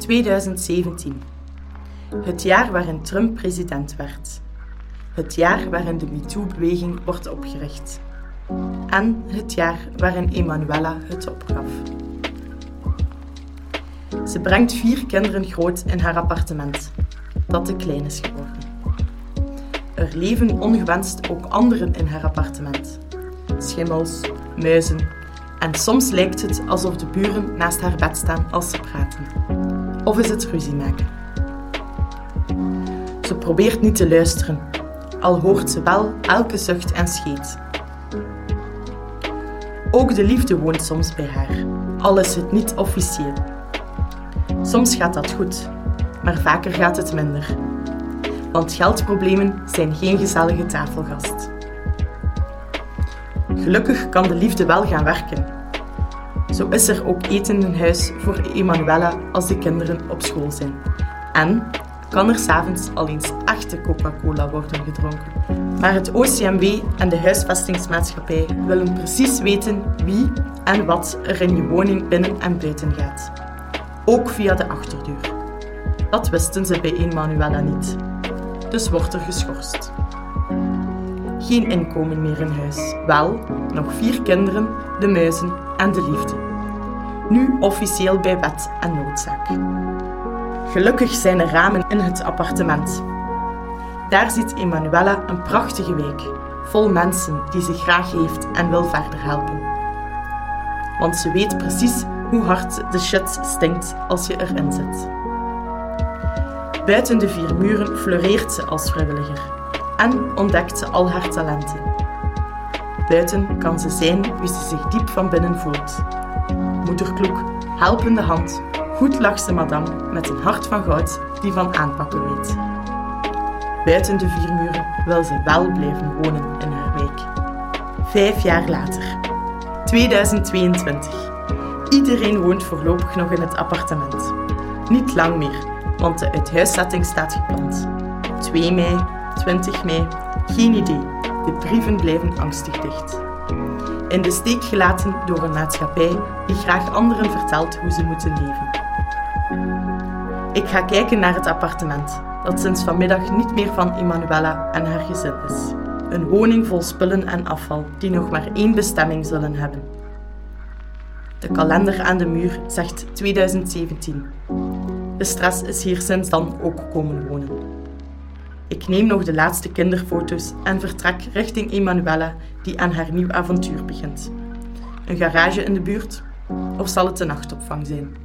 2017. Het jaar waarin Trump president werd. Het jaar waarin de MeToo-beweging wordt opgericht. En het jaar waarin Emanuela het opgaf. Ze brengt vier kinderen groot in haar appartement, dat te klein is geworden. Er leven ongewenst ook anderen in haar appartement. Schimmels, muizen en soms lijkt het alsof de buren naast haar bed staan als ze praten. Of is het ruzie maken? Ze probeert niet te luisteren, al hoort ze wel elke zucht en scheet. Ook de liefde woont soms bij haar, al is het niet officieel. Soms gaat dat goed, maar vaker gaat het minder. Want geldproblemen zijn geen gezellige tafelgast. Gelukkig kan de liefde wel gaan werken. Zo is er ook eten in huis voor Emanuela als de kinderen op school zijn. En kan er s'avonds al eens echte Coca-Cola worden gedronken. Maar het OCMW en de huisvestingsmaatschappij willen precies weten wie en wat er in je woning binnen en buiten gaat. Ook via de achterdeur. Dat wisten ze bij Emanuela niet. Dus wordt er geschorst. Geen inkomen meer in huis. Wel, nog vier kinderen, de muizen en de liefde. Nu officieel bij wet en noodzaak. Gelukkig zijn er ramen in het appartement. Daar ziet Emanuela een prachtige week, vol mensen die ze graag heeft en wil verder helpen. Want ze weet precies hoe hard de shit stinkt als je erin zit. Buiten de vier muren floreert ze als vrijwilliger en ontdekt ze al haar talenten. Buiten kan ze zijn wie ze zich diep van binnen voelt. Moederkloek, helpende hand, goed lachse madame met een hart van goud die van aanpakken weet. Buiten de vier muren wil ze wel blijven wonen in haar wijk. Vijf jaar later, 2022. Iedereen woont voorlopig nog in het appartement. Niet lang meer, want de uithuiszetting staat gepland. 2 mei, 20 mei, geen idee. De brieven blijven angstig dicht. In de steek gelaten door een maatschappij die graag anderen vertelt hoe ze moeten leven. Ik ga kijken naar het appartement, dat sinds vanmiddag niet meer van Emanuela en haar gezin is. Een woning vol spullen en afval die nog maar één bestemming zullen hebben. De kalender aan de muur zegt 2017. De stress is hier sinds dan ook komen wonen. Ik neem nog de laatste kinderfoto's en vertrek richting Emanuela die aan haar nieuw avontuur begint. Een garage in de buurt? Of zal het de nachtopvang zijn?